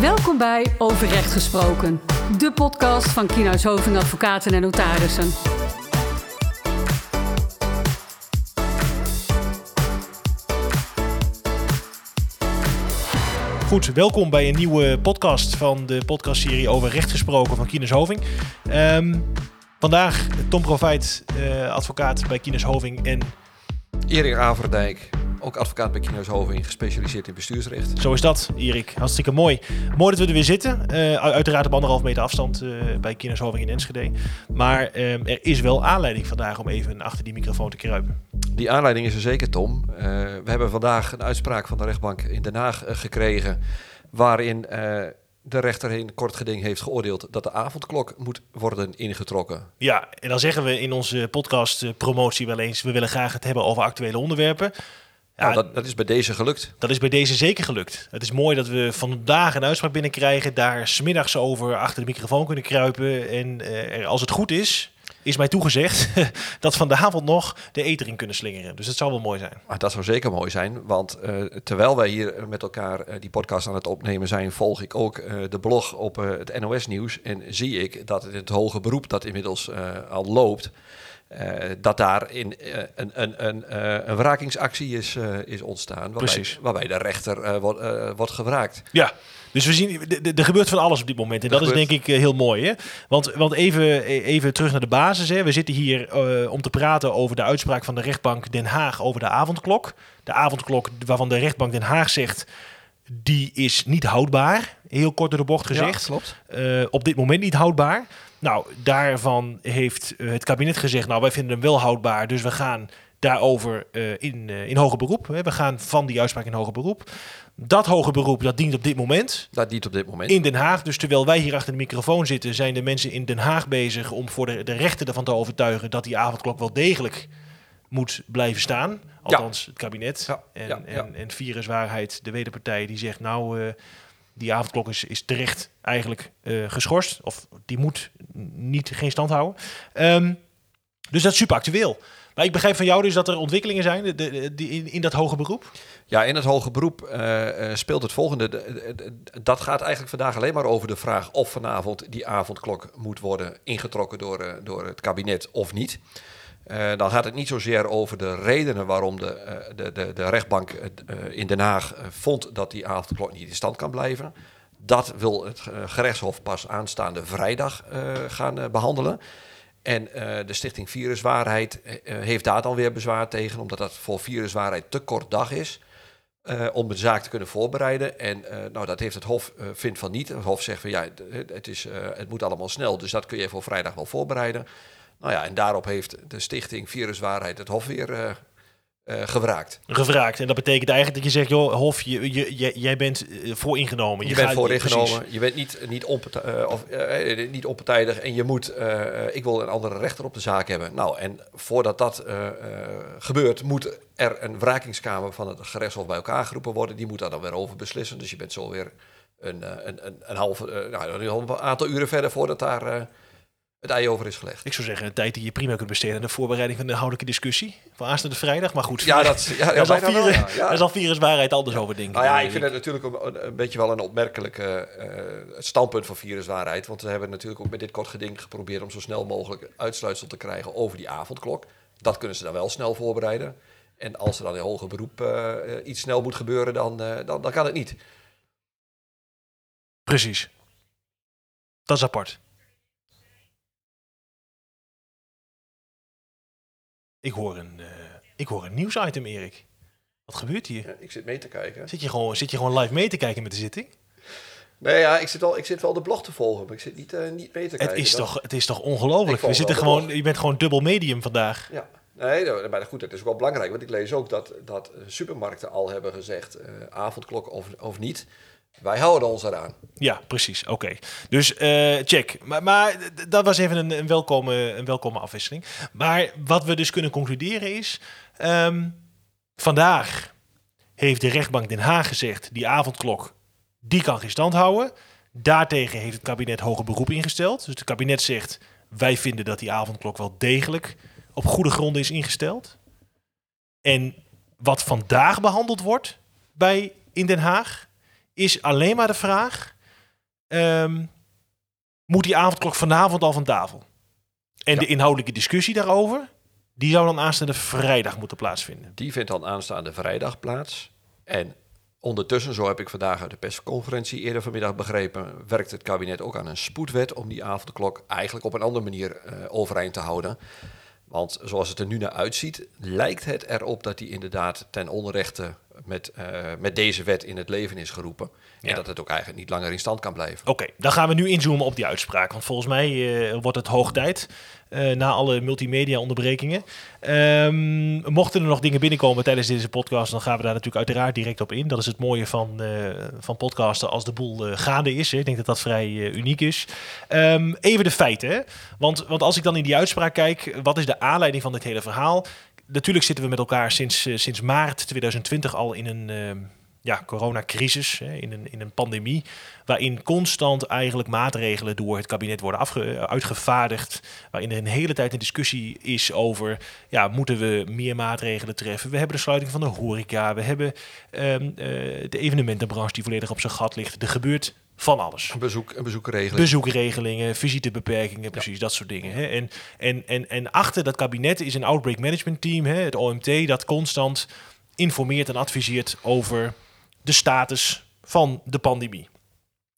Welkom bij Over Recht Gesproken, de podcast van Kienhuis Hoving Advocaten en Notarissen. Goed, welkom bij een nieuwe podcast van de podcastserie over recht gesproken van Kines Hoving. Ehm, vandaag Tom Profijt, eh, advocaat bij Kines Hoving en Erik Averdijk, ook advocaat bij Kines Hoving, gespecialiseerd in bestuursrecht. zo is dat, Erik. Hartstikke mooi. Mooi dat we er weer zitten. Eh, uiteraard op anderhalf meter afstand eh, bij Kines Hoving in Enschede. Maar ehm, er is wel aanleiding vandaag om even achter die microfoon te kruipen. Die aanleiding is er zeker, Tom. Eh, we hebben vandaag een uitspraak van de rechtbank in Den Haag eh, gekregen, waarin eh, de rechter in kort geding heeft geoordeeld dat de avondklok moet worden ingetrokken. Ja, en dan zeggen we in onze podcast eh, promotie wel eens... we willen graag het hebben over actuele onderwerpen. Ja, Nou, dat, dat is bij deze gelukt. Dat is bij deze zeker gelukt. Het is mooi dat we vandaag een uitspraak binnenkrijgen, daar smiddags over achter de microfoon kunnen kruipen. En eh, als het goed is, is mij toegezegd dat van de avond nog de eter in kunnen slingeren. Dus dat zou wel mooi zijn. Maar dat zou zeker mooi zijn, want eh, terwijl wij hier met elkaar eh, die podcast aan het opnemen zijn, volg ik ook eh, de blog op het NOS Nieuws en zie ik dat het hoge beroep dat inmiddels al loopt, dat daar in, eh, een, een, een, eh, een wrakingsactie is, eh, is ontstaan, waarbij, Precies. waarbij de rechter eh, wordt, eh, wordt gewraakt. Ja. Dus we zien, er gebeurt van alles op dit moment. En dat is denk ik eh, heel mooi. Hè? Want, want even, even terug naar de basis. Hè? We zitten hier eh, om te praten over de uitspraak van de rechtbank Den Haag over de avondklok. De avondklok waarvan de rechtbank Den Haag zegt, die is niet houdbaar. Heel kort door de bocht gezegd. klopt. eh, op dit moment niet houdbaar. Nou, daarvan heeft eh, het kabinet gezegd, nou wij vinden hem wel houdbaar, dus we gaan daarover eh, in, eh, in hoger beroep. We gaan van die uitspraak in hoger beroep. Dat hoger beroep, dat dient op dit moment Dat niet op dit moment. in Den Haag. Dus terwijl wij hier achter de microfoon zitten, zijn de mensen in Den Haag bezig om voor de, de rechter ervan te overtuigen dat die avondklok wel degelijk moet blijven staan. Althans, het kabinet. Ja, en, ja. En, en viruswaarheid, de wederpartij, die zegt nou, die avondklok is, terecht eigenlijk eh, geschorst. Of die moet niet, geen stand houden. Ehm, dus dat is super actueel. Maar ik begrijp van jou dus dat er ontwikkelingen zijn de, in, dat hoge beroep. Ja, in het hoge beroep eh, eh, speelt het volgende. De- de- de- dat gaat eigenlijk vandaag alleen maar over de vraag of vanavond die avondklok moet worden ingetrokken door, door het kabinet of niet. Eh, dan gaat het niet zozeer over de redenen waarom de, eh, de, de, de rechtbank eh, in Den Haag vond dat die avondklok niet in stand kan blijven. Dat wil het gerechtshof pas aanstaande vrijdag gaan eh, behandelen. En de Stichting Viruswaarheid heeft daar dan weer bezwaar tegen, omdat dat voor Viruswaarheid te kort dag is. om de zaak te kunnen voorbereiden. En nou, dat heeft het Hof, vindt van niet. Het Hof zegt van ja, het, is, het moet allemaal snel, dus dat kun je voor vrijdag wel voorbereiden. Nou ja, en daarop heeft de Stichting Viruswaarheid het Hof weer eh, eh, gewraakt. Gevraagd. En dat betekent eigenlijk dat je zegt, joh, Hof, je, je, je- jij bent eh, vooringenomen. Je, bent gaat- vooringenomen, precies. je bent niet, niet, onpartij- of, niet onpartijdig en je moet, ik wil een andere rechter op de zaak hebben. Nou, en voordat dat gebeurt, moet er een wrakingskamer van het gerechtshof bij elkaar geroepen worden. Die moet daar dan weer over beslissen. Dus je bent zo weer een, een, een, een halve, eh, nou, een aantal uren verder voordat daar het ei over is gelegd. Ik zou zeggen, een tijd die je prima kunt besteden aan de voorbereiding van de inhoudelijke discussie. Van aanstaande vrijdag, maar goed. Ja, dat, ja, ja, zal, bijna wel, virus, ja. Ja. daar zal viruswaarheid anders over denken. Nou ja, ik vind het natuurlijk een, een beetje wel een opmerkelijk eh, standpunt van viruswaarheid. Want we hebben natuurlijk ook met dit kort geding geprobeerd om zo snel mogelijk uitsluitsel te krijgen over die avondklok. Dat kunnen ze dan wel snel voorbereiden. En als er dan in hoger beroep eh, iets snel moet gebeuren, dan, eh, dan, dan kan het niet. Precies. Dat is apart. Ik hoor een, eh, ik hoor een nieuwsitem, Erik. Wat gebeurt hier? Ja, ik zit mee te kijken. Zit je, gewoon, zit je gewoon live mee te kijken met de zitting? Nee, ja, ik zit, al, ik zit wel de blog te volgen, maar ik zit niet, eh, niet mee te kijken. Het is, Dat- toch, het is toch ongelooflijk? We zitten gewoon, je bent gewoon dubbel medium vandaag. Ja, nee, nou, maar goed, het is ook wel belangrijk, want ik lees ook dat, dat supermarkten al hebben gezegd, eh, avondklok of, of niet. Wij houden ons eraan. Ja, precies. Oké. Dus eh, check. Maar, maar dat was even een, een, welkome, een welkome afwisseling. Maar wat we dus kunnen concluderen is... ehm, vandaag heeft de rechtbank Den Haag gezegd... die avondklok, die kan geen stand houden. Daartegen heeft het kabinet hoger beroep ingesteld. Dus het kabinet zegt... wij vinden dat die avondklok wel degelijk... op goede gronden is ingesteld. En wat vandaag behandeld wordt bij in Den Haag... is alleen maar de vraag ehm, moet die avondklok vanavond al van tafel. En Ja. de inhoudelijke discussie daarover, die zou dan aanstaande vrijdag moeten plaatsvinden. Die vindt dan aanstaande vrijdag plaats. En ondertussen, zo heb ik vandaag uit de persconferentie eerder vanmiddag begrepen, werkt het kabinet ook aan een spoedwet om die avondklok eigenlijk op een andere manier eh, overeind te houden. Want zoals het er nu naar uitziet, lijkt het erop dat die inderdaad ten onrechte met, eh, met deze wet in het leven is geroepen. Ja. En dat het ook eigenlijk niet langer in stand kan blijven. Oké, dan gaan we nu inzoomen op die uitspraak. Want volgens mij eh, wordt het hoog tijd. eh, na alle multimedia onderbrekingen. Ehm, mochten er nog dingen binnenkomen tijdens deze podcast, dan gaan we daar natuurlijk uiteraard direct op in. Dat is het mooie van, van podcasten als de boel gaande is. Hè. Ik denk dat dat vrij uniek is. Ehm, even de feiten. Hè. Want, want als ik dan in die uitspraak kijk, wat is de aanleiding van dit hele verhaal? Natuurlijk zitten we met elkaar sinds, eh, sinds maart 2020 al in een ehm, ja, coronacrisis, hè, in, een, in een pandemie, waarin constant eigenlijk maatregelen door het kabinet worden afge, uitgevaardigd, waarin er een hele tijd een discussie is over, ja, moeten we meer maatregelen treffen? We hebben de sluiting van de horeca, we hebben ehm, eh, de evenementenbranche die volledig op zijn gat ligt. Er gebeurt van alles. Bezoek, een bezoekregeling. Bezoekregelingen, visitebeperkingen, precies dat soort dingen. Hè? En, en, en, en achter dat kabinet is een outbreak management team, hè, het OMT, dat constant informeert en adviseert over de status van de pandemie.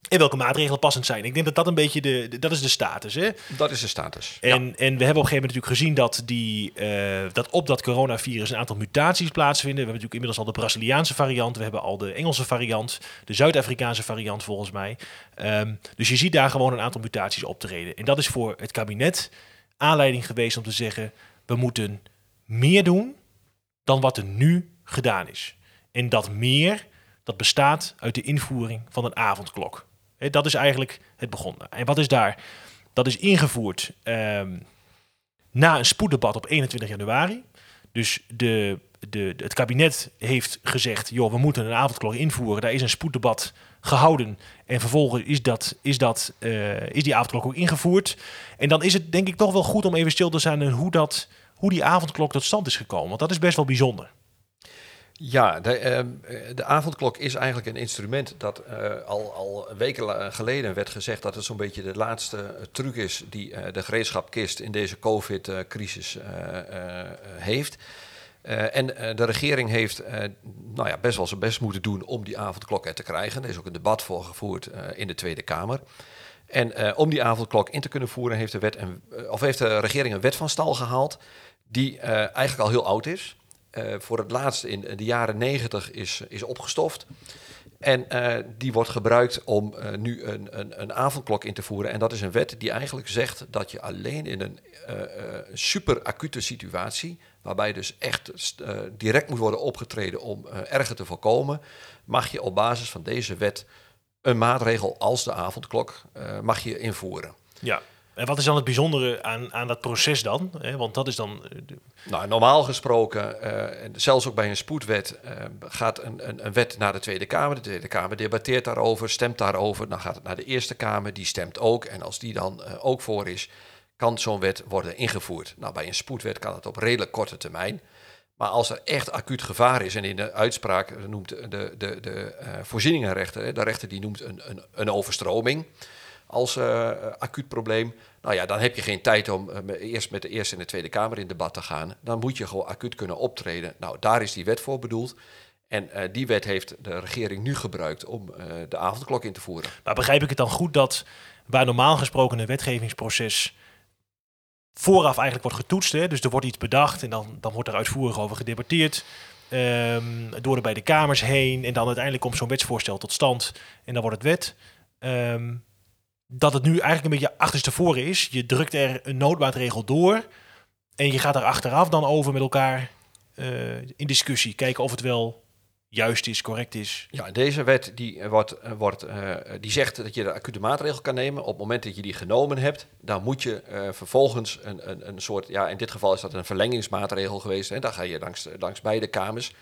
En welke maatregelen passend zijn. Ik denk dat dat een beetje de, de- dat is de status. Hè? Dat is de status. En, en we hebben op een gegeven moment natuurlijk gezien dat, die, eh, dat op dat coronavirus een aantal mutaties plaatsvinden. We hebben natuurlijk inmiddels al de Braziliaanse variant, we hebben al de Engelse variant, de Zuid-Afrikaanse variant volgens mij. Ehm, dus je ziet daar gewoon een aantal mutaties optreden. En dat is voor het kabinet aanleiding geweest om te zeggen, we moeten meer doen dan wat er nu gedaan is. En dat meer, dat bestaat uit de invoering van een avondklok. Dat is eigenlijk het begonnen. En wat is daar? Dat is ingevoerd ehm, na een spoeddebat op 21 januari. Dus de, de, het kabinet heeft gezegd, joh, we moeten een avondklok invoeren. Daar is een spoeddebat gehouden. En vervolgens is, dat, is, dat, eh, is die avondklok ook ingevoerd. En dan is het denk ik toch wel goed om even stil te staan in hoe, dat, hoe die avondklok tot stand is gekomen. Want dat is best wel bijzonder. Ja, de, ehm, eh, de avondklok is eigenlijk een instrument dat eh, al, al weken geleden werd gezegd dat het zo'n beetje de laatste eh, truc is die eh, de gereedschapkist in deze COVID-crisis heeft. En de regering heeft nou ja, best wel zijn best moeten doen om die avondklok er te krijgen. Er is ook een debat voor gevoerd in de Tweede Kamer. En om die avondklok in te kunnen voeren, heeft de, wet of heeft de regering een wet van stal gehaald die eigenlijk al heel oud is. Eh, voor het laatst in de jaren negentig is, is opgestoft. En eh, die wordt gebruikt om eh, nu een, een, een avondklok in te voeren. En dat is een wet die eigenlijk zegt dat je alleen in een super acute situatie, waarbij dus echt direct moet worden opgetreden om erger te voorkomen, mag je op basis van deze wet een maatregel als de avondklok mag je invoeren. Ja. En wat is dan het bijzondere aan, aan dat proces dan? Want dat is dan... eh, Nou, normaal gesproken, eh, zelfs ook bij een spoedwet, eh, gaat een, een, een wet naar de Tweede Kamer. De Tweede Kamer debatteert daarover, stemt daarover. Dan gaat het naar de Eerste Kamer, die stemt ook. En als die dan ook voor is, kan zo'n wet worden ingevoerd. Nou, bij een spoedwet kan het op redelijk korte termijn. Maar als er echt acuut gevaar is, en in de uitspraak noemt de, de, de, voorzieningenrechter, de rechter die noemt een, een, een overstroming als eh, acuut probleem. Nou ja, dan heb je geen tijd om eh, eerst met de Eerste en de Tweede Kamer in debat te gaan. Dan moet je gewoon acuut kunnen optreden. Nou, daar is die wet voor bedoeld. En eh, die wet heeft de regering nu gebruikt om de avondklok in te voeren. Maar begrijp ik het dan goed dat waar normaal gesproken een wetgevingsproces vooraf eigenlijk wordt getoetst, hè? dus er wordt iets bedacht en dan, dan wordt er uitvoerig over gedebatteerd ehm, door de beide kamers heen en dan uiteindelijk komt zo'n wetsvoorstel tot stand en dan wordt het wet. Ehm, dat het nu eigenlijk een beetje achterstevoren is. Je drukt er een noodmaatregel door en je gaat daar achteraf dan over met elkaar eh, in discussie. Kijken of het wel juist is, correct is. Ja, deze wet die, eh, wordt, eh, wordt, die zegt dat je de acute maatregel kan nemen. Op het moment dat je die genomen hebt, dan moet je vervolgens een, een, een soort, ja, in dit geval is dat een verlengingsmaatregel geweest. Hè. Dan ga je langs, langs beide kamers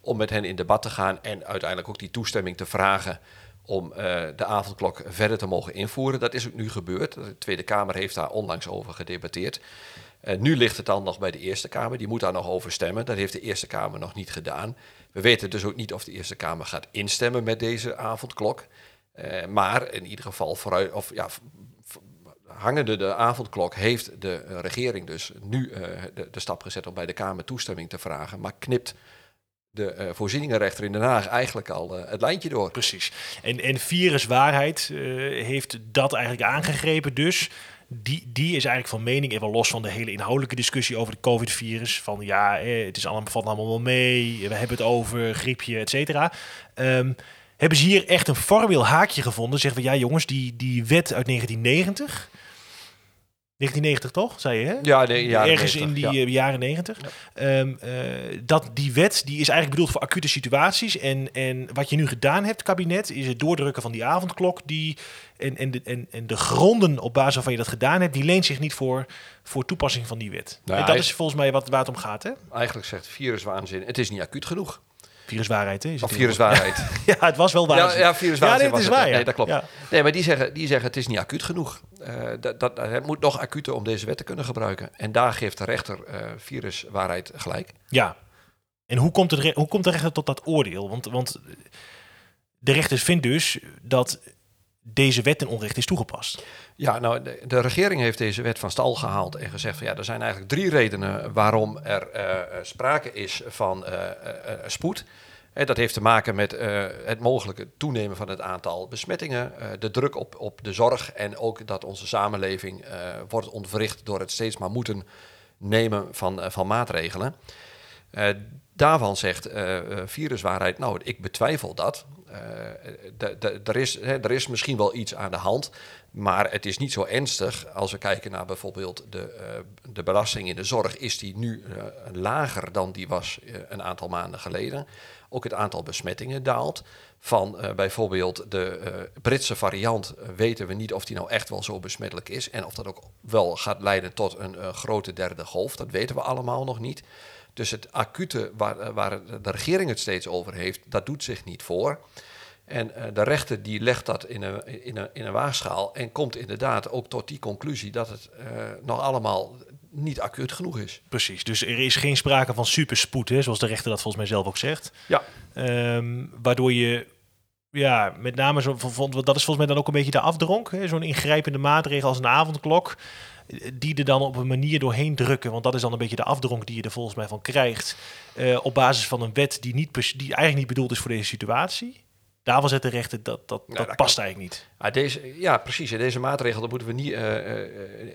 om met hen in debat te gaan en uiteindelijk ook die toestemming te vragen om eh, de avondklok verder te mogen invoeren. Dat is ook nu gebeurd. De Tweede Kamer heeft daar onlangs over gedebatteerd. Eh, nu ligt het dan nog bij de Eerste Kamer. Die moet daar nog over stemmen. Dat heeft de Eerste Kamer nog niet gedaan. We weten dus ook niet of de Eerste Kamer gaat instemmen met deze avondklok. Eh, maar in ieder geval vooruit, of ja, hangende de avondklok heeft de regering dus nu de, de stap gezet om bij de Kamer toestemming te vragen, maar knipt de eh, voorzieningenrechter in Den Haag eigenlijk al eh, het lijntje door. Precies. En, en viruswaarheid eh, heeft dat eigenlijk aangegrepen. Dus die, die is eigenlijk van mening, even los van de hele inhoudelijke discussie over de COVID-virus. Van ja, het is allemaal, valt allemaal wel mee. We hebben het over griepje, et cetera. Ehm, hebben ze hier echt een formeel haakje gevonden? Zeggen we, ja jongens, die, die wet uit 1990... 1990 toch, zei je hè? Ja, nee, jaren Ergens 90, in die ja. eh, jaren 90. Ehm, eh, dat die wet die is eigenlijk bedoeld voor acute situaties. En, en wat je nu gedaan hebt, kabinet, is het doordrukken van die avondklok. Die, en, en, de, en, en de gronden op basis waarvan je dat gedaan hebt, die leent zich niet voor, voor toepassing van die wet. Nou, en dat is volgens mij wat, waar het om gaat, hè? Eigenlijk zegt viruswaanzin, het is niet acuut genoeg. Viruswaarheid, hè? Is Of viruswaarheid. Ja, het was wel waar. Ja, ja viruswaanzin Ja, is waar, ja. Nee, dat klopt. Ja. Nee, maar die zeggen, die zeggen het is niet acuut genoeg. Eh, dat, dat, het moet nog acuter om deze wet te kunnen gebruiken. En daar geeft de rechter eh, viruswaarheid gelijk. Ja. En hoe komt, het, hoe komt de rechter tot dat oordeel? Want, want de rechter vindt dus dat deze wet ten onrecht is toegepast. Ja, nou, de, regering heeft deze wet van stal gehaald en gezegd van ja, er zijn eigenlijk drie redenen waarom er eh, eh, sprake is van eh, spoed. Dat heeft te maken met het mogelijke toenemen van het aantal besmettingen, de druk op, op de zorg en ook dat onze samenleving wordt ontwricht door het steeds maar moeten nemen van, van maatregelen. Daarvan zegt viruswaarheid, nou, ik betwijfel dat. Eh, de- er, is, is misschien wel iets aan de hand, maar het is niet zo ernstig. Als we kijken naar bijvoorbeeld de, eh, de belasting in de zorg, is die nu eh, lager dan die was eh, een aantal maanden geleden. Ook het aantal besmettingen daalt. Van eh, bijvoorbeeld de eh, Britse variant eh, weten we niet of die nou echt wel zo besmettelijk is. En of dat ook wel gaat leiden tot een eh, grote derde golf. Dat weten we allemaal nog niet. Dus het acute waar, eh, waar de regering het steeds over heeft, dat doet zich niet voor. En eh, de rechter die legt dat in een, in, een, in een waagschaal en komt inderdaad ook tot die conclusie dat het eh, nog allemaal niet acuut genoeg is. Precies, dus er is geen sprake van superspoed, hè, zoals de rechter dat volgens mij zelf ook zegt. Ja, Ehm, waardoor je, ja, met name zo vond, dat is volgens mij dan ook een beetje de afdronk. Zo'n ingrijpende maatregel als een avondklok, die er dan op een manier doorheen drukken. Want dat is dan een beetje de afdronk die je er volgens mij van krijgt. eh, op basis van een wet die, niet, die eigenlijk niet bedoeld is voor deze situatie. Daarvan zet de rechter dat, dat, Ja, dat dat past eigenlijk niet. Maar deze, ja, precies. En deze maatregel, dat moeten we niet, eh, eh,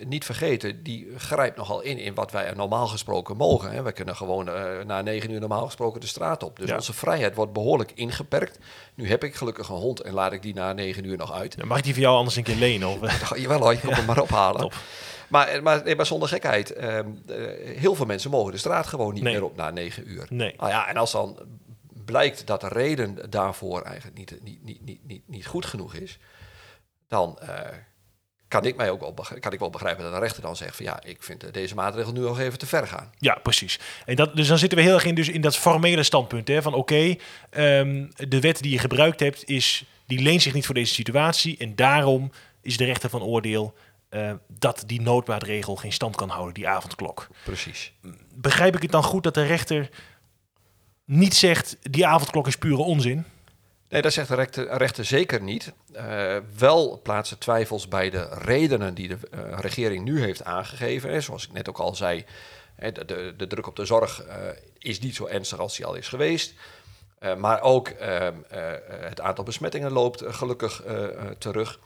niet vergeten, die grijpt nogal in in wat wij normaal gesproken mogen. Hè. We kunnen gewoon eh, na negen uur normaal gesproken de straat op. Dus Ja. onze vrijheid wordt behoorlijk ingeperkt. Nu heb ik gelukkig een hond en laat ik die na negen uur nog uit. Dan mag ik die voor jou anders een keer lenen? Of, eh, Jawel hoor, je komt hem maar ophalen. Top. Maar, maar, nee, maar zonder gekheid, ehm, eh, heel veel mensen mogen de straat gewoon niet Nee. meer op na negen uur. nee. Nou ja, en als dan blijkt dat de reden daarvoor eigenlijk niet, niet, niet, niet, niet, niet goed genoeg is, dan eh, kan, ik mij ook wel begrijpen, kan ik wel begrijpen dat de rechter dan zegt van ja, ik vind deze maatregel nu nog even te ver gaan. Ja, precies. En dat, dus dan zitten we heel erg in, dus in dat formele standpunt. Hè, van oké, ehm, de wet die je gebruikt hebt, is, die leent zich niet voor deze situatie. En daarom is de rechter van oordeel eh, dat die noodmaatregel geen stand kan houden, die avondklok. Precies. Begrijp ik het dan goed dat de rechter niet zegt, die avondklok is pure onzin? Nee, dat zegt de rechter, zeker niet. Eh, wel plaatsen twijfels bij de redenen die de eh, regering nu heeft aangegeven. Hè. Zoals ik net ook al zei, de, de, de druk op de zorg eh, is niet zo ernstig als die al is geweest. Maar ook ehm, eh, het aantal besmettingen loopt gelukkig terug.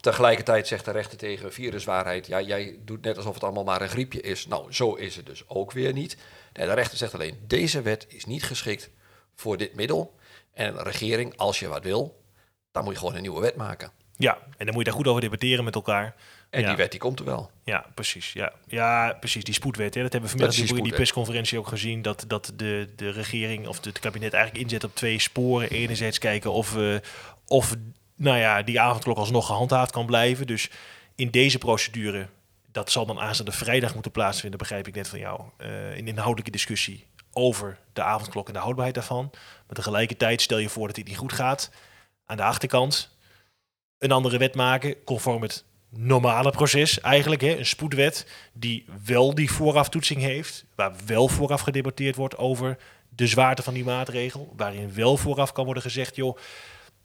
Tegelijkertijd zegt de rechter tegen viruswaarheid: ja, jij doet net alsof het allemaal maar een griepje is. Nou, zo is het dus ook weer niet. Nee, de rechter zegt alleen: deze wet is niet geschikt voor dit middel. En de regering, als je wat wil, dan moet je gewoon een nieuwe wet maken. Ja, en dan moet je daar goed over debatteren met elkaar. En Ja. die wet die komt er wel. Ja, precies. Ja, ja precies. Die spoedwet. Hè. Dat hebben we vanmiddag die in die persconferentie ook gezien. Dat, dat de, de regering of het kabinet eigenlijk inzet op twee sporen. Enerzijds kijken of, eh, of nou ja, die avondklok alsnog gehandhaafd kan blijven. Dus in deze procedure, dat zal dan aanstaande vrijdag moeten plaatsvinden, begrijp ik net van jou. eh, in inhoudelijke discussie over de avondklok en de houdbaarheid daarvan. Maar tegelijkertijd stel je voor dat dit niet goed gaat. Aan de achterkant een andere wet maken, conform het normale proces eigenlijk. Hè, een spoedwet die wel die vooraftoetsing heeft, waar wel vooraf gedebatteerd wordt over de zwaarte van die maatregel, waarin wel vooraf kan worden gezegd, joh,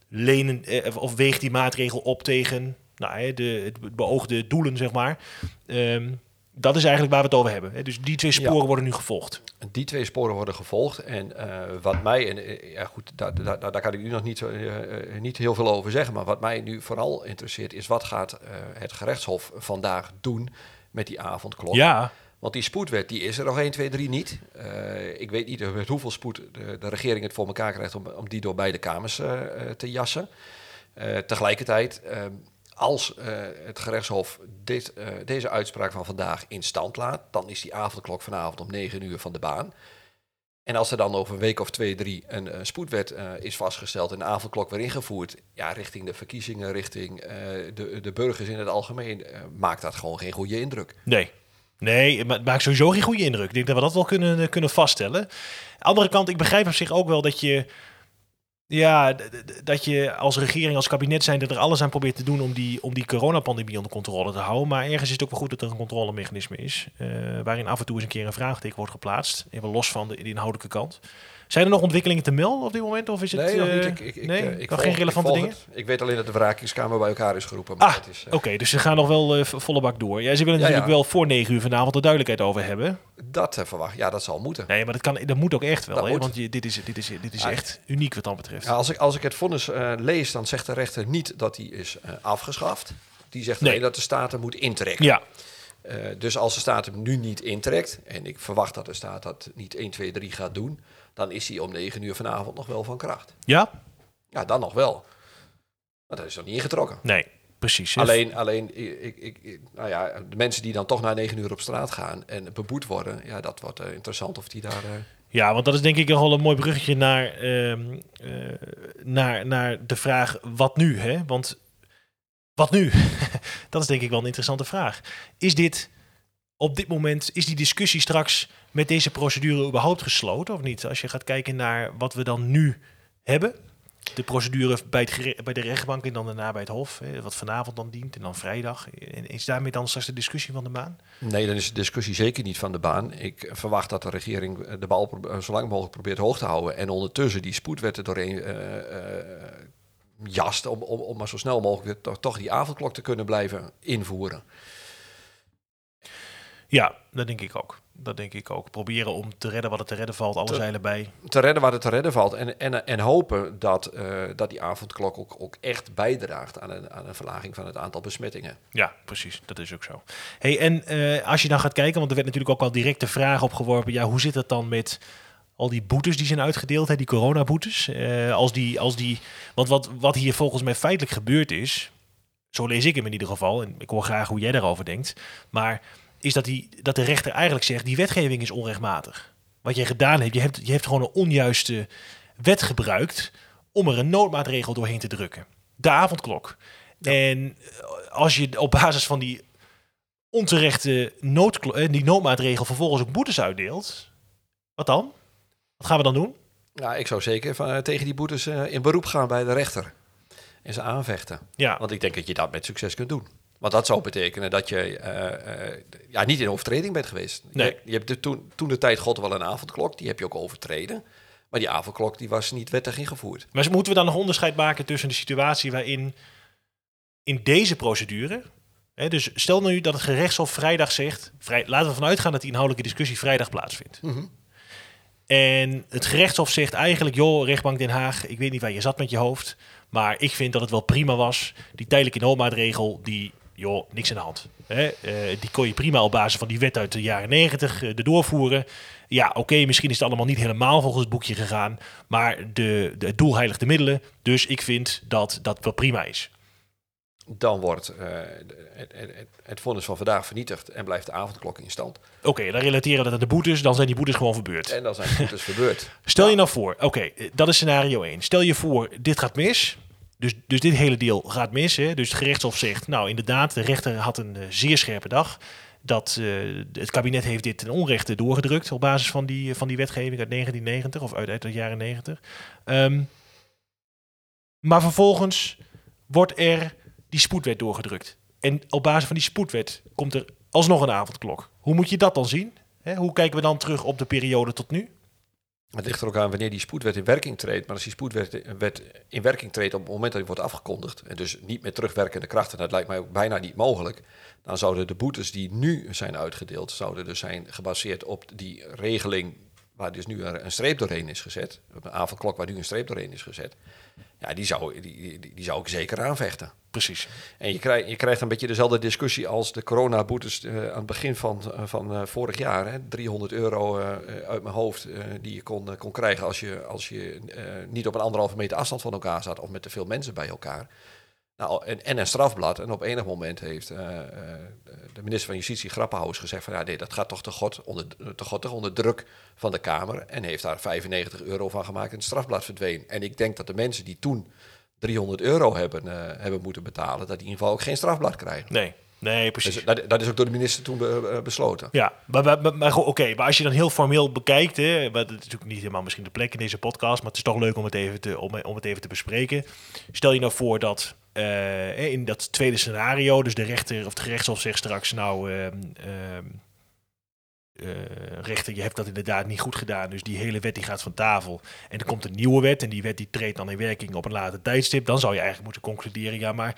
lenen eh, of weegt die maatregel op tegen nou, de, het beoogde doelen, zeg maar. Ehm, dat is eigenlijk waar we het over hebben. Dus die twee sporen Ja. worden nu gevolgd. Die twee sporen worden gevolgd. En eh, wat mij, en eh, ja goed, daar, daar, daar kan ik nu nog niet, eh, niet heel veel over zeggen. Maar wat mij nu vooral interesseert is wat gaat het gerechtshof vandaag doen met die avondklok. Ja, Want die spoedwet die is er nog 1, 2, 3 niet. Ik weet niet met hoeveel spoed de, de regering het voor elkaar krijgt om, om die door beide kamers te jassen. Tegelijkertijd, eh, als eh, het gerechtshof dit, eh, deze uitspraak van vandaag in stand laat, dan is die avondklok vanavond om 9 uur van de baan. En als er dan over een week of twee, drie een eh, spoedwet is vastgesteld en de avondklok weer ingevoerd, ja, richting de verkiezingen, richting de, de burgers in het algemeen, maakt dat gewoon geen goede indruk. nee. Nee, het maakt sowieso geen goede indruk. Ik denk dat we dat wel kunnen, kunnen vaststellen. Andere kant, ik begrijp op zich ook wel dat je... Ja, dat je als regering, als kabinet zijn er alles aan probeert te doen om die, om die coronapandemie onder controle te houden. Maar ergens is het ook wel goed dat er een controlemechanisme is. eh, waarin af en toe eens een keer een vraagteken wordt geplaatst. Even los van de inhoudelijke kant. Zijn er nog ontwikkelingen te melden op dit moment? Of is het, Nee, nog niet. eh, Ik, ik, ik, eh, nog geen relevante dingen? het. Ik weet alleen dat de wrakingskamer bij elkaar is geroepen. Maar Ah, eh, Oké, dus ze gaan nog wel volle bak door. Ja, ze willen Ja, natuurlijk ja. wel voor negen uur vanavond de duidelijkheid over hebben. dat verwacht. Ja, dat zal moeten. Nee, maar dat, kan, dat moet ook echt wel. Hè? Want je, dit is, dit is, dit is Ja. echt uniek wat dat betreft. Ja, als, ik, als ik het vonnis lees, dan zegt de rechter niet dat die is afgeschaft. Die zegt Nee. alleen dat de staat hem moet intrekken. Ja, dus als de staat hem nu niet intrekt, en ik verwacht dat de staat dat niet 1, 2, 3 gaat doen, dan is hij om 9 uur vanavond nog wel van kracht. ja? Ja, dan nog wel. Maar dat is nog niet ingetrokken. Nee, precies. Alleen, alleen ik, ik, ik- nou ja, de mensen die dan toch na 9 uur op straat gaan en beboet worden, ja, dat wordt eh, interessant of die daar. eh, Ja, want dat is denk ik nog wel een mooi bruggetje naar, ehm, eh, naar, naar de vraag wat nu? Hè? Want wat nu? dat is denk ik wel een interessante vraag. Is dit op dit moment, is die discussie straks met deze procedure überhaupt gesloten of niet? Als je gaat kijken naar wat we dan nu hebben. De procedure bij, het bij de rechtbank en dan daarna bij het Hof. Wat vanavond dan dient en dan vrijdag. Is daarmee dan straks de discussie van de baan? Nee, dan is de discussie zeker niet van de baan. Ik verwacht dat de regering eh, de bal eh, zo lang mogelijk probeert hoog te houden. En ondertussen die spoedwetten doorheen eh, eh, jast. Om, om, maar zo snel mogelijk toch die avondklok te kunnen blijven invoeren. Ja, dat denk ik ook. Dat denk ik ook. Proberen om te redden wat er te redden valt. Alle Te- zeilen bij. Te redden waar het te redden valt. En, en, en hopen dat, eh, dat die avondklok ook, ook echt bijdraagt aan een, aan een verlaging van het aantal besmettingen. Ja, precies. Dat is ook zo. Hey, en eh, als je dan gaat kijken, want er werd natuurlijk ook al direct de vraag opgeworpen. Ja, hoe zit het dan met al die boetes die zijn uitgedeeld, hè, die coronaboetes? Eh als die, als die, want wat, wat hier volgens mij feitelijk gebeurd is, zo lees ik hem in ieder geval, en ik hoor graag hoe jij daarover denkt, maar is dat, die, dat de rechter eigenlijk zegt, die wetgeving is onrechtmatig. Wat je gedaan hebt, je hebt, je hebt gewoon een onjuiste wet gebruikt om er een noodmaatregel doorheen te drukken. De avondklok. En eh, als je op basis van die onterechte eh, die noodmaatregel vervolgens ook boetes uitdeelt, wat dan? Wat gaan we dan doen? Ja, ik zou zeker van, eh, tegen die boetes in beroep gaan bij de rechter. En ze aanvechten. Ja, Want ik denk dat je dat met succes kunt doen. Want dat zou betekenen dat je eh, eh, ja, niet in overtreding bent geweest. Nee. Je, je hebt de, toen, toen de tijd God wel een avondklok, die heb je ook overtreden. Maar die avondklok die was niet wettig ingevoerd. maar moeten we dan nog onderscheid maken tussen de situatie waarin in deze procedure, hè, dus stel nu dat het gerechtshof vrijdag zegt, vrij, laten we ervan uitgaan dat die inhoudelijke discussie vrijdag plaatsvindt. En het gerechtshof zegt eigenlijk, joh, rechtbank Den Haag, ik weet niet waar je zat met je hoofd, maar ik vind dat het wel prima was. Die tijdelijke noodmaatregel, die, joh, niks aan de hand. Hè? eh, die kon je prima op basis van die wet uit de jaren negentig uh, doorvoeren. Ja, oké, misschien is het allemaal niet helemaal volgens het boekje gegaan, maar de, de het doel heiligt de middelen. Dus ik vind dat dat wel prima is. Dan wordt eh, het, het, vonnis van vandaag vernietigd en blijft de avondklok in stand. Oké, dan relateren we dat aan de boetes, dan zijn die boetes gewoon verbeurd. En dan zijn de boetes verbeurd. Stel je nou voor, oké, dat is scenario 1. Stel je voor, dit gaat mis. Dus, dus dit hele deel gaat mis. Hè? Dus het gerechtshof zegt, nou inderdaad, de rechter had een uh, zeer scherpe dag. Dat uh, het kabinet heeft dit ten onrechte doorgedrukt op basis van die, van die wetgeving uit 1990 of uit, uit de jaren 90. Um, maar vervolgens wordt er die spoedwet doorgedrukt. En op basis van die spoedwet komt er alsnog een avondklok. Hoe moet je dat dan zien? Hoe kijken we dan terug op de periode tot nu? Het ligt er ook aan wanneer die spoedwet in werking treedt. Maar als die spoedwet wet in werking treedt op het moment dat die wordt afgekondigd, en dus niet met terugwerkende krachten, dat lijkt mij ook bijna niet mogelijk, dan zouden de boetes die nu zijn uitgedeeld, zouden dus zijn gebaseerd op die regeling waar dus nu een streep doorheen is gezet, een avondklok waar nu een streep doorheen is gezet. Ja, die zou, die, die, die zou ik zeker aanvechten. Precies. En je krijgt, je krijgt een beetje dezelfde discussie als de coronaboetes uh, aan het begin van, uh, van uh, vorig jaar. Hè? 300 euro uit mijn hoofd die je kon, kon krijgen als je, als je niet op een anderhalve meter afstand van elkaar zat of met te veel mensen bij elkaar. Nou, en, en een strafblad. En op enig moment heeft de minister van Justitie Grappenhaus gezegd van ja, nee, dat gaat toch te god, onder, te god onder druk van de Kamer. En heeft daar 95 euro van gemaakt en het strafblad verdween. En ik denk dat de mensen die toen 300 euro hebben, uh, hebben moeten betalen, dat die in ieder geval ook geen strafblad krijgen. Nee. Nee, precies. Dus dat, dat, is ook door de minister toen be, besloten. Ja, maar, maar, maar oké, maar als je dan heel formeel bekijkt, hè, maar dat is natuurlijk niet helemaal misschien de plek in deze podcast, maar het is toch leuk om het even te, om, om het even te bespreken. Stel je nou voor dat uh, in dat tweede scenario, dus de rechter of het gerechtshof zegt straks, nou, uh, uh, rechter, je hebt dat inderdaad niet goed gedaan, dus die hele wet die gaat van tafel. En er komt een nieuwe wet en die wet die treedt dan in werking op een later tijdstip. Dan zou je eigenlijk moeten concluderen, ja, maar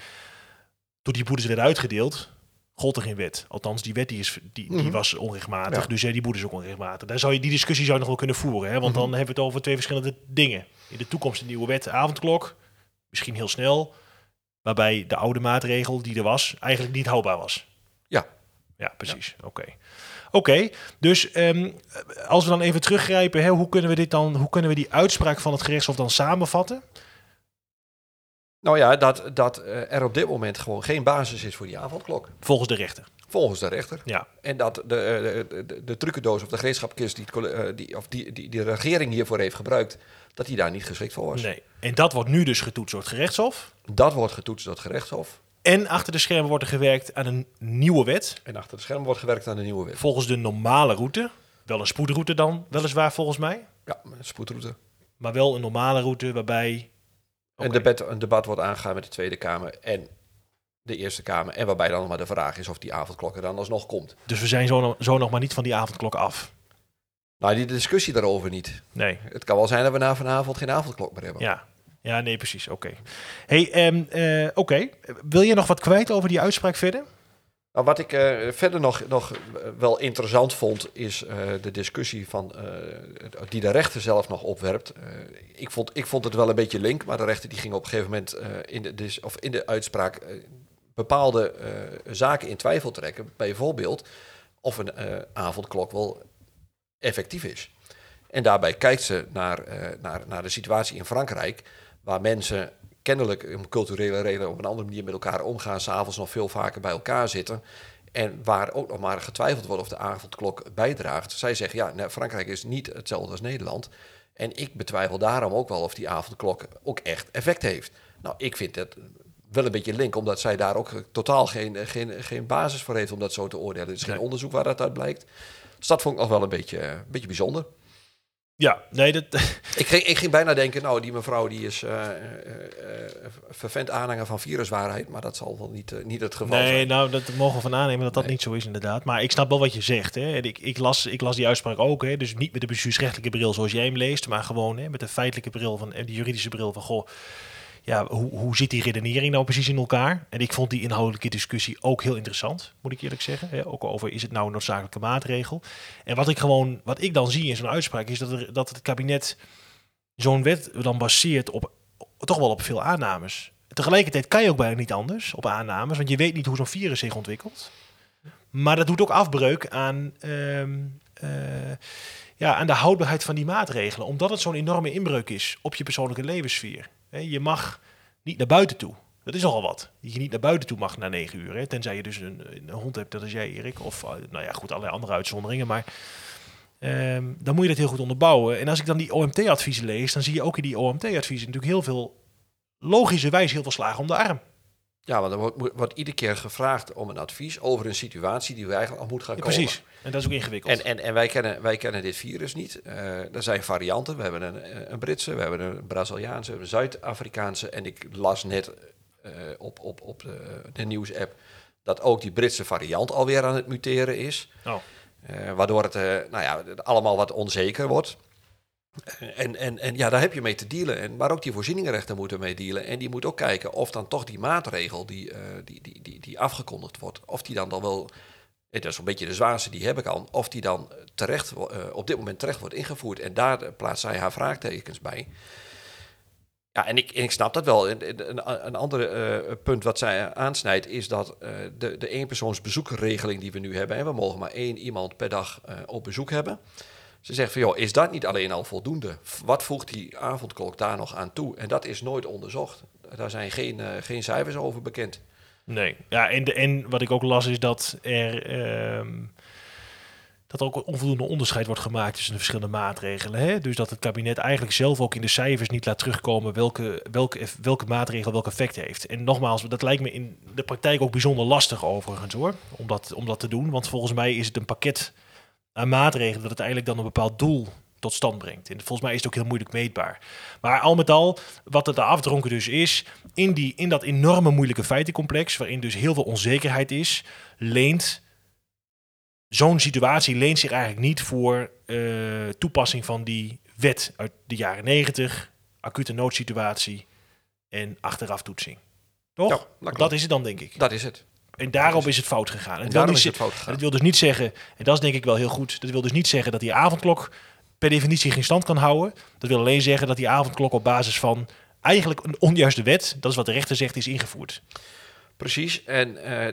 toen die boetes werden uitgedeeld, gold er geen wet. Althans, die wet die, is, die, die was onrechtmatig, ja. dus die boetes ook onrechtmatig. Daar zou je die discussie zou je nog wel kunnen voeren, hè? want dan hebben we het over twee verschillende dingen. In de toekomst een nieuwe wet, avondklok, misschien heel snel, waarbij de oude maatregel die er was eigenlijk niet houdbaar was. Ja. Ja, precies. Ja. Oké. Oké, dus um, als we dan even teruggrijpen, hè, hoe kunnen we dit dan, hoe kunnen we die uitspraak van het gerechtshof dan samenvatten? Nou ja, dat, dat uh, er op dit moment gewoon geen basis is voor die avondklok. Volgens de rechter. Volgens de rechter. Ja. En dat de, eh, de, de, de trucendoos of de gereedschapkist die, uh, die, of die, die, die de regering hiervoor heeft gebruikt, dat die daar niet geschikt voor was. Nee. En dat wordt nu dus getoetst door het gerechtshof? Dat wordt getoetst door het gerechtshof. En achter de schermen wordt er gewerkt aan een nieuwe wet. En achter de schermen wordt gewerkt aan een nieuwe wet. Volgens de normale route. Wel een spoedroute dan, weliswaar volgens mij. Ja, een spoedroute. Maar wel een normale route waarbij... Okay. Een, debat, een debat wordt aangegaan met de Tweede Kamer en de Eerste Kamer. En waarbij dan nog maar de vraag is of die avondklok er dan alsnog komt. Dus we zijn zo, zo nog maar niet van die avondklok af. Nou, die discussie daarover niet. Nee. Het kan wel zijn dat we na vanavond geen avondklok meer hebben. Ja, ja, nee, precies. Oké. Hey, um, uh, oké. Wil je nog wat kwijt over die uitspraak verder? Nou, wat ik uh, verder nog, nog wel interessant vond, is uh, de discussie van, die de rechter zelf nog opwerpt. ik, vond, ik vond het wel een beetje link, maar de rechter die ging op een gegeven moment in, de, of in de uitspraak bepaalde zaken in twijfel trekken. Bijvoorbeeld of een avondklok wel effectief is. En daarbij kijkt ze naar, naar, naar de situatie in Frankrijk waar mensen kennelijk om culturele redenen op een andere manier met elkaar omgaan, s'avonds nog veel vaker bij elkaar zitten. En waar ook nog maar getwijfeld wordt of de avondklok bijdraagt. Zij zeggen, ja, nou, Frankrijk is niet hetzelfde als Nederland. En ik betwijfel daarom ook wel of die avondklok ook echt effect heeft. Nou, ik vind het wel een beetje link, omdat zij daar ook totaal geen, geen, geen basis voor heeft om dat zo te oordelen. Er is geen onderzoek waar dat uit blijkt. Dus dat vond ik nog wel een beetje, een beetje bijzonder. Ja, nee, dat... ik, ging, ik ging bijna denken, nou, die mevrouw die is uh, uh, vervent aanhanger van viruswaarheid, maar dat zal wel niet, uh, niet het geval nee, zijn. Nee, nou, dat mogen we van aannemen dat dat niet zo is inderdaad. Maar ik snap wel wat je zegt. Hè. En ik, ik, las, ik las die uitspraak ook, hè. dus niet met de bestuursrechtelijke bril zoals jij hem leest, maar gewoon hè, met de feitelijke bril van, en de juridische bril van, goh, ja, hoe, hoe zit die redenering nou precies in elkaar? En ik vond die inhoudelijke discussie ook heel interessant, moet ik eerlijk zeggen. Hè? Ook over is het nou een noodzakelijke maatregel. En wat ik gewoon, wat ik dan zie in zo'n uitspraak, is dat, er, dat het kabinet zo'n wet dan baseert op toch wel op veel aannames. Tegelijkertijd kan je ook bijna niet anders op aannames, want je weet niet hoe zo'n virus zich ontwikkelt. Maar dat doet ook afbreuk aan, um, uh, ja, aan de houdbaarheid van die maatregelen, omdat het zo'n enorme inbreuk is op je persoonlijke levenssfeer. Je mag niet naar buiten toe. Dat is nogal wat. Dat je niet naar buiten toe mag na negen uur. Hè? Tenzij je dus een, een, hond hebt, dat is jij, Erik. Of nou ja, goed, allerlei andere uitzonderingen. Maar um, dan moet je dat heel goed onderbouwen. En als ik dan die OMT-adviezen lees, dan zie je ook in die OMT-adviezen natuurlijk heel veel, logischerwijs heel veel slagen om de arm. Ja, want er wordt, wordt, iedere keer gevraagd om een advies over een situatie die we eigenlijk al moet gaan ja, komen. Precies, en dat is ook ingewikkeld. En, en, en wij, kennen, wij kennen dit virus niet. Uh, er zijn varianten. We hebben een, een Britse, we hebben een Braziliaanse, we hebben een Zuid-Afrikaanse. En ik las net uh, op, op, op de, de nieuws-app dat ook die Britse variant alweer aan het muteren is. Oh. Uh, waardoor het nou ja, allemaal wat onzeker wordt. En, en, en ja, daar heb je mee te dealen. En, maar ook die voorzieningenrechten moeten mee dealen. En die moet ook kijken of dan toch die maatregel die, uh, die, die, die, die afgekondigd wordt, of die dan dan wel, dat is een beetje de zwaarste die heb ik al, of die dan terecht, uh, op dit moment terecht wordt ingevoerd. En daar plaatst zij haar vraagtekens bij. Ja, en ik, ik snap dat wel. Een, een, ander punt wat zij aansnijdt is dat de, de eenpersoonsbezoekregeling die we nu hebben, en we mogen maar één iemand per dag op bezoek hebben. Ze zegt van, joh, is dat niet alleen al voldoende? Wat voegt die avondklok daar nog aan toe? En dat is nooit onderzocht. Daar zijn geen, geen cijfers over bekend. Nee, ja, en, de, en wat ik ook las is dat er... dat er ook onvoldoende onderscheid wordt gemaakt tussen de verschillende maatregelen. Hè? Dus dat het kabinet eigenlijk zelf ook in de cijfers niet laat terugkomen welke, welke, welke maatregel welk effect heeft. En nogmaals, dat lijkt me in de praktijk ook bijzonder lastig overigens hoor, om dat, om dat te doen. Want volgens mij is het een pakket aan maatregelen dat het eigenlijk dan een bepaald doel tot stand brengt. En volgens mij is het ook heel moeilijk meetbaar. Maar al met al, wat het afdronken dus is, in, die, in dat enorme moeilijke feitencomplex, waarin dus heel veel onzekerheid is, leent zo'n situatie leent zich eigenlijk niet voor uh, toepassing van die wet uit de jaren 90, acute noodsituatie en achteraf toetsing. Toch? Ja, dat, dat is het dan, denk ik. Dat is het. En daarop is, is, het fout gegaan. En het wil, niet het fout gegaan. dat wil dus niet zeggen, en dat is denk ik wel heel goed, dat wil dus niet zeggen dat die avondklok per definitie geen stand kan houden. Dat wil alleen zeggen dat die avondklok op basis van eigenlijk een onjuiste wet, dat is wat de rechter zegt, is ingevoerd. Precies. En uh,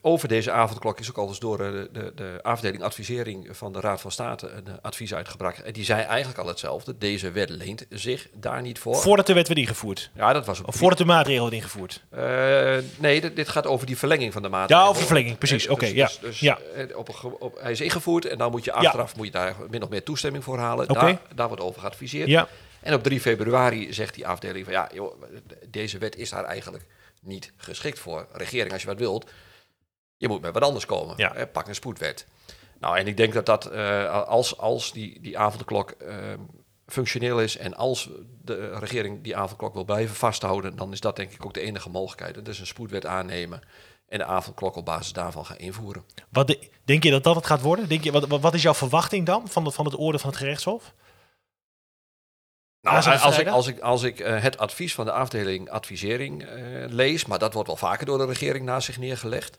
over deze avondklok is ook al eens door de, de, de, afdeling advisering van de Raad van State een advies uitgebracht. En die zei eigenlijk al hetzelfde. Deze wet leent zich daar niet voor. Voordat de wet werd ingevoerd? Ja, dat was ook. Of voordat de maatregel werd ingevoerd? Nee, dit, gaat over die verlenging van de maatregel. Ja, over verlenging, precies. Oké, dus, ja. Dus, ja. Op, op, hij is ingevoerd en dan moet je achteraf moet je daar min of meer toestemming voor halen. Daar, daar wordt over geadviseerd. Ja. En op 3 februari zegt die afdeling van ja, joh, deze wet is daar eigenlijk niet geschikt voor. Regering, als je wat wilt, je moet met wat anders komen. Ja. Hè, pak een spoedwet. Nou, en ik denk dat dat uh, als, als die, die avondklok uh, functioneel is en als de regering die avondklok wil blijven vasthouden, dan is dat denk ik ook de enige mogelijkheid. Dat is een spoedwet aannemen en de avondklok op basis daarvan gaan invoeren. Wat de, denk je dat dat het gaat worden? Denk je, wat, wat is jouw verwachting dan van, de, van het oordeel van het gerechtshof? Nou, als, ik, als ik, als ik uh, het advies van de afdeling advisering uh, lees, maar dat wordt wel vaker door de regering naast zich neergelegd,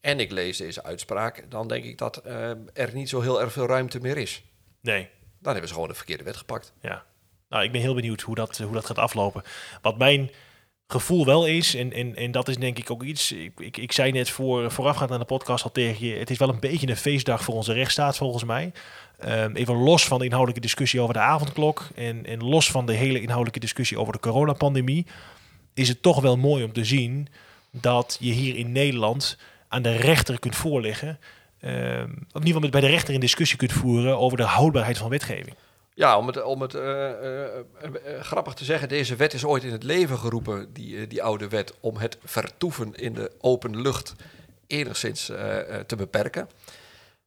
en ik lees deze uitspraak, dan denk ik dat uh, er niet zo heel erg veel ruimte meer is. Nee. Dan hebben ze gewoon de verkeerde wet gepakt. Ja. Nou, ik ben heel benieuwd hoe dat, hoe dat gaat aflopen. Wat mijn gevoel wel is, en, en, en dat is denk ik ook iets, ik, ik, ik zei net voor, voorafgaand aan de podcast al tegen je, het is wel een beetje een feestdag voor onze rechtsstaat volgens mij. Um, even los van de inhoudelijke discussie over de avondklok en, en los van de hele inhoudelijke discussie over de coronapandemie, is het toch wel mooi om te zien dat je hier in Nederland aan de rechter kunt voorleggen, um, of in bij de rechter in discussie kunt voeren over de houdbaarheid van wetgeving. Ja, om het, om het uh, uh, uh, grappig te zeggen, deze wet is ooit in het leven geroepen, die, die oude wet, om het vertoeven in de open lucht enigszins te beperken.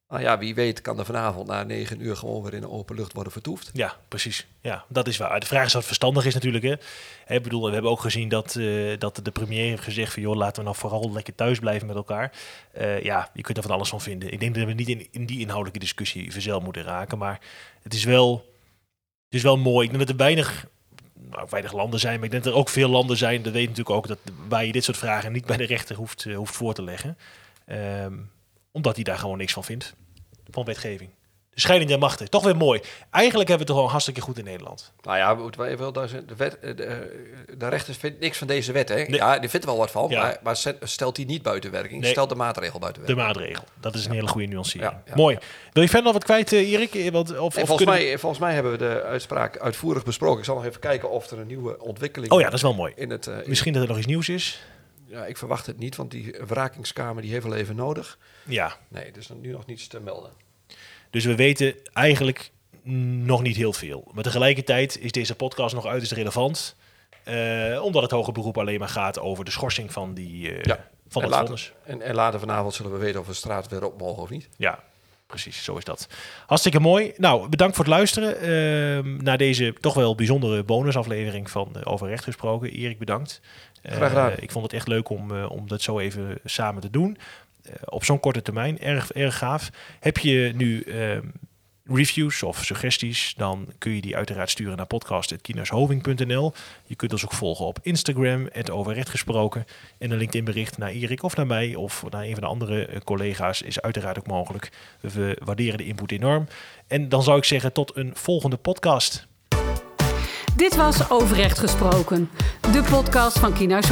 Nou ja, wie weet kan er vanavond na negen uur gewoon weer in de open lucht worden vertoefd. Ja, precies. Ja, dat is waar. De vraag is het verstandig is natuurlijk. Hè. Ik bedoel, we hebben ook gezien dat, dat de premier heeft gezegd van... joh, laten we nou vooral lekker thuis blijven met elkaar. Ja, je kunt er van alles van vinden. Ik denk dat we niet in, in die inhoudelijke discussie verzeld moeten raken. Maar het is wel, is wel mooi. Ik denk dat er weinig nou, weinig landen zijn, maar ik denk dat er ook veel landen zijn. Dat weet natuurlijk ook dat waar je dit soort vragen niet bij de rechter hoeft, uh, hoeft voor te leggen. Um, omdat hij daar gewoon niks van vindt. Van wetgeving. De scheiding der machten. Toch weer mooi. Eigenlijk hebben we het toch wel hartstikke goed in Nederland. Nou ja, moeten wij wel, de, wet, de, de rechter vindt niks van deze wet. Hè? Nee. Ja, die vindt er wel wat van, ja. maar, maar, stelt die niet buiten werking. Nee. Stelt de maatregel buiten werking. De maatregel. Dat is een hele goede nuancering. Ja, mooi. Wil je verder nog wat kwijt, uh, Erik? Want, of, of volgens, mij, volgens mij hebben we de uitspraak uitvoerig besproken. Ik zal nog even kijken of er een nieuwe ontwikkeling Oh ja, dat is wel mooi. In het, uh, Misschien dat er nog iets nieuws is. Ja, ik verwacht het niet, want die wrakingskamer die heeft wel even nodig. Ja. Nee, dus nu nog niets te melden. Dus we weten eigenlijk nog niet heel veel. Maar tegelijkertijd is deze podcast nog uiterst relevant. Uh, omdat het hoger beroep alleen maar gaat over de schorsing van die uh, ja. van en het later, en, en, later vanavond zullen we weten of we straat weer op mogen of niet. Ja, precies. Zo is dat. Hartstikke mooi. Nou, bedankt voor het luisteren uh, naar deze toch wel bijzondere bonusaflevering van uh, Over Recht Gesproken. Erik, bedankt. Graag gedaan. ik vond het echt leuk om, om dat zo even samen te doen. Op zo'n korte termijn. Erg, erg gaaf. Heb je nu uh, reviews of suggesties, dan kun je die uiteraard sturen naar podcast.kienashoving.nl. Je kunt ons ook volgen op Instagram, het over gesproken. En een LinkedIn bericht naar Erik of naar mij of naar een van de andere eh, collega's is uiteraard ook mogelijk. We waarderen de input enorm. En dan zou ik zeggen tot een volgende podcast. Dit was Overrecht Gesproken, de podcast van Kienhuis.